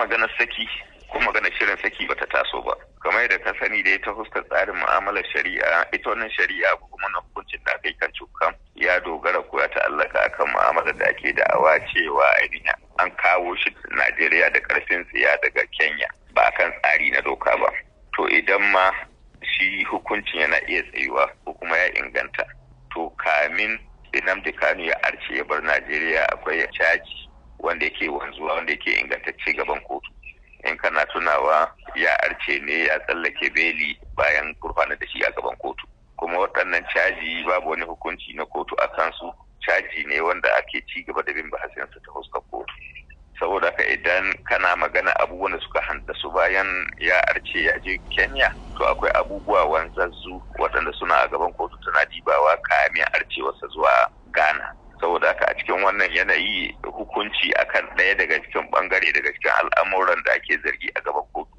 magana saki ko magana shirin saki bata taso ba. Kamar yadda ka sani da ta fuskar tsarin mu'amalar shari'a ita wannan shari'a ko kuma na hukuncin da aka yi kan cukan ya dogara ko ya ta'allaka akan mu'amalar da ake da'awa cewa ainihin an kawo shi Najeriya da ƙarfin tsiya daga Kenya ba kan tsari na doka ba. To idan ma shi hukuncin yana iya tsayuwa ko kuma ya inganta to kamin Nnamdi Kanu ya arce ya bar Najeriya akwai caji wanda yake wanzuwa wanda yake ingantacce gaban kotu. In kana tunawa ya arce ne ya tsallake beli bayan gurfanar da shi a gaban kotu. Kuma waɗannan caji babu wani hukunci na kotu a kansu. Caji ne wanda ake ci gaba da bin bahasinsa ta fuskar kotu. Saboda haka idan kana magana abubuwan da suka handasu bayan ya arce ya je kenya to akwai abubuwa wanzazzu waɗanda suna a gaban kotu tana dibawa kamin arcewarsa zuwa ghana saboda haka a cikin wannan yanayi hukunci akan ɗaya daga cikin ɓangare daga cikin al'amuran da ake zargi a gaban kotu.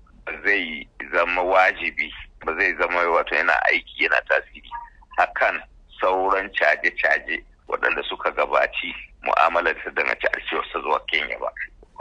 Zai zama wajibi ba zai zama wato yana aiki yana tasiri akan sauran caje-caje waɗanda suka gabaci mu'amalar ta danganci arcewarsa zuwa kenya ba.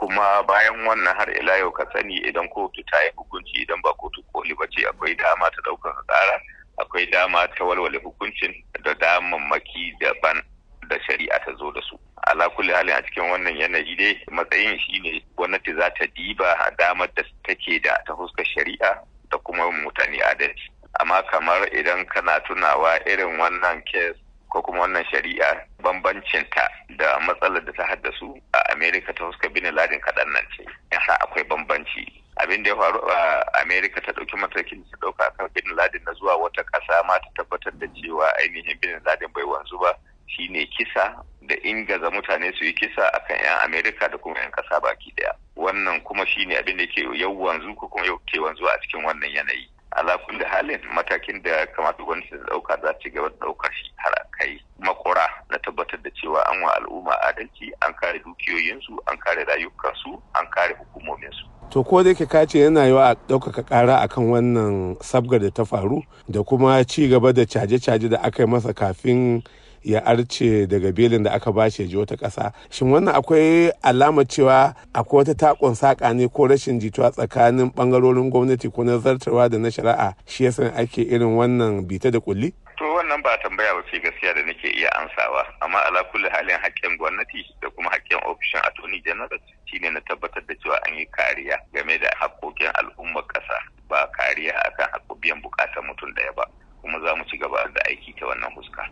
Kuma bayan wannan har ila yau ka sani idan kotu ta yi hukunci idan ba kotu koli ba ce akwai dama ta ɗaukaka ƙara akwai dama ta walwale hukuncin da damammaki daban da shari'a ta zo da su. Ala kulli halin a cikin wannan yanayi dai matsayin shine gwamnati za ta diba damar da take da ta fuskar shari'a da kuma mutane adalci. Amma kamar idan kana tunawa irin wannan kes ko kuma wannan shari'a bambancinta da matsalar da ta haddasu a amerika ta fuskar bin ladin kaɗan nan ce. Yasa akwai bambanci. Abin da ya faru a amerika ta ɗauki matakin ta ɗauka kan bin ladin na zuwa wata ƙasa ma ta tabbatar da cewa ainihin bin ladin bai wanzu ba. Shine kisa da ingaza mutane su yi kisa akan 'yan amerika da kuma 'yan kasa baki ɗaya wannan kuma shine abin da ke yau wanzu ko kuma yau ke wanzu a cikin wannan yanayi. Ala kulli halin matakin da kamata gwamnati ta ɗauka za ta gaba da ɗaukar shi har kai makura na tabbatar da cewa an wa al'umma adalci an kare dukiyoyinsu an kare rayukansu an kare hukumominsu. To ko da yake kace yana yiwa a ɗaukaka ƙara akan wannan sabga da ta faru da kuma ci gaba da caje-caje da aka yi masa kafin ya arce daga belin da aka bashi ya je wata ƙasa. Shin wannan akwai alamar cewa akwai wata takon saƙa ne ko rashin jituwa tsakanin ɓangarorin gwamnati ko na zartarwa da na shari'a shi yasa ake irin wannan bita da kulli to wannan ba tambaya ba ce gaskiya da nake iya ansawa amma ala kulli halin haƙƙin gwamnati da kuma haƙƙin ofishin attorney general shine na tabbatar da cewa an yi kariya game da haƙƙoƙin al'ummar ƙasa ba kariya akan haƙƙo biyan buƙatar mutum ɗaya ba. Kuma za mu ci gaba da aiki ta wannan fuska.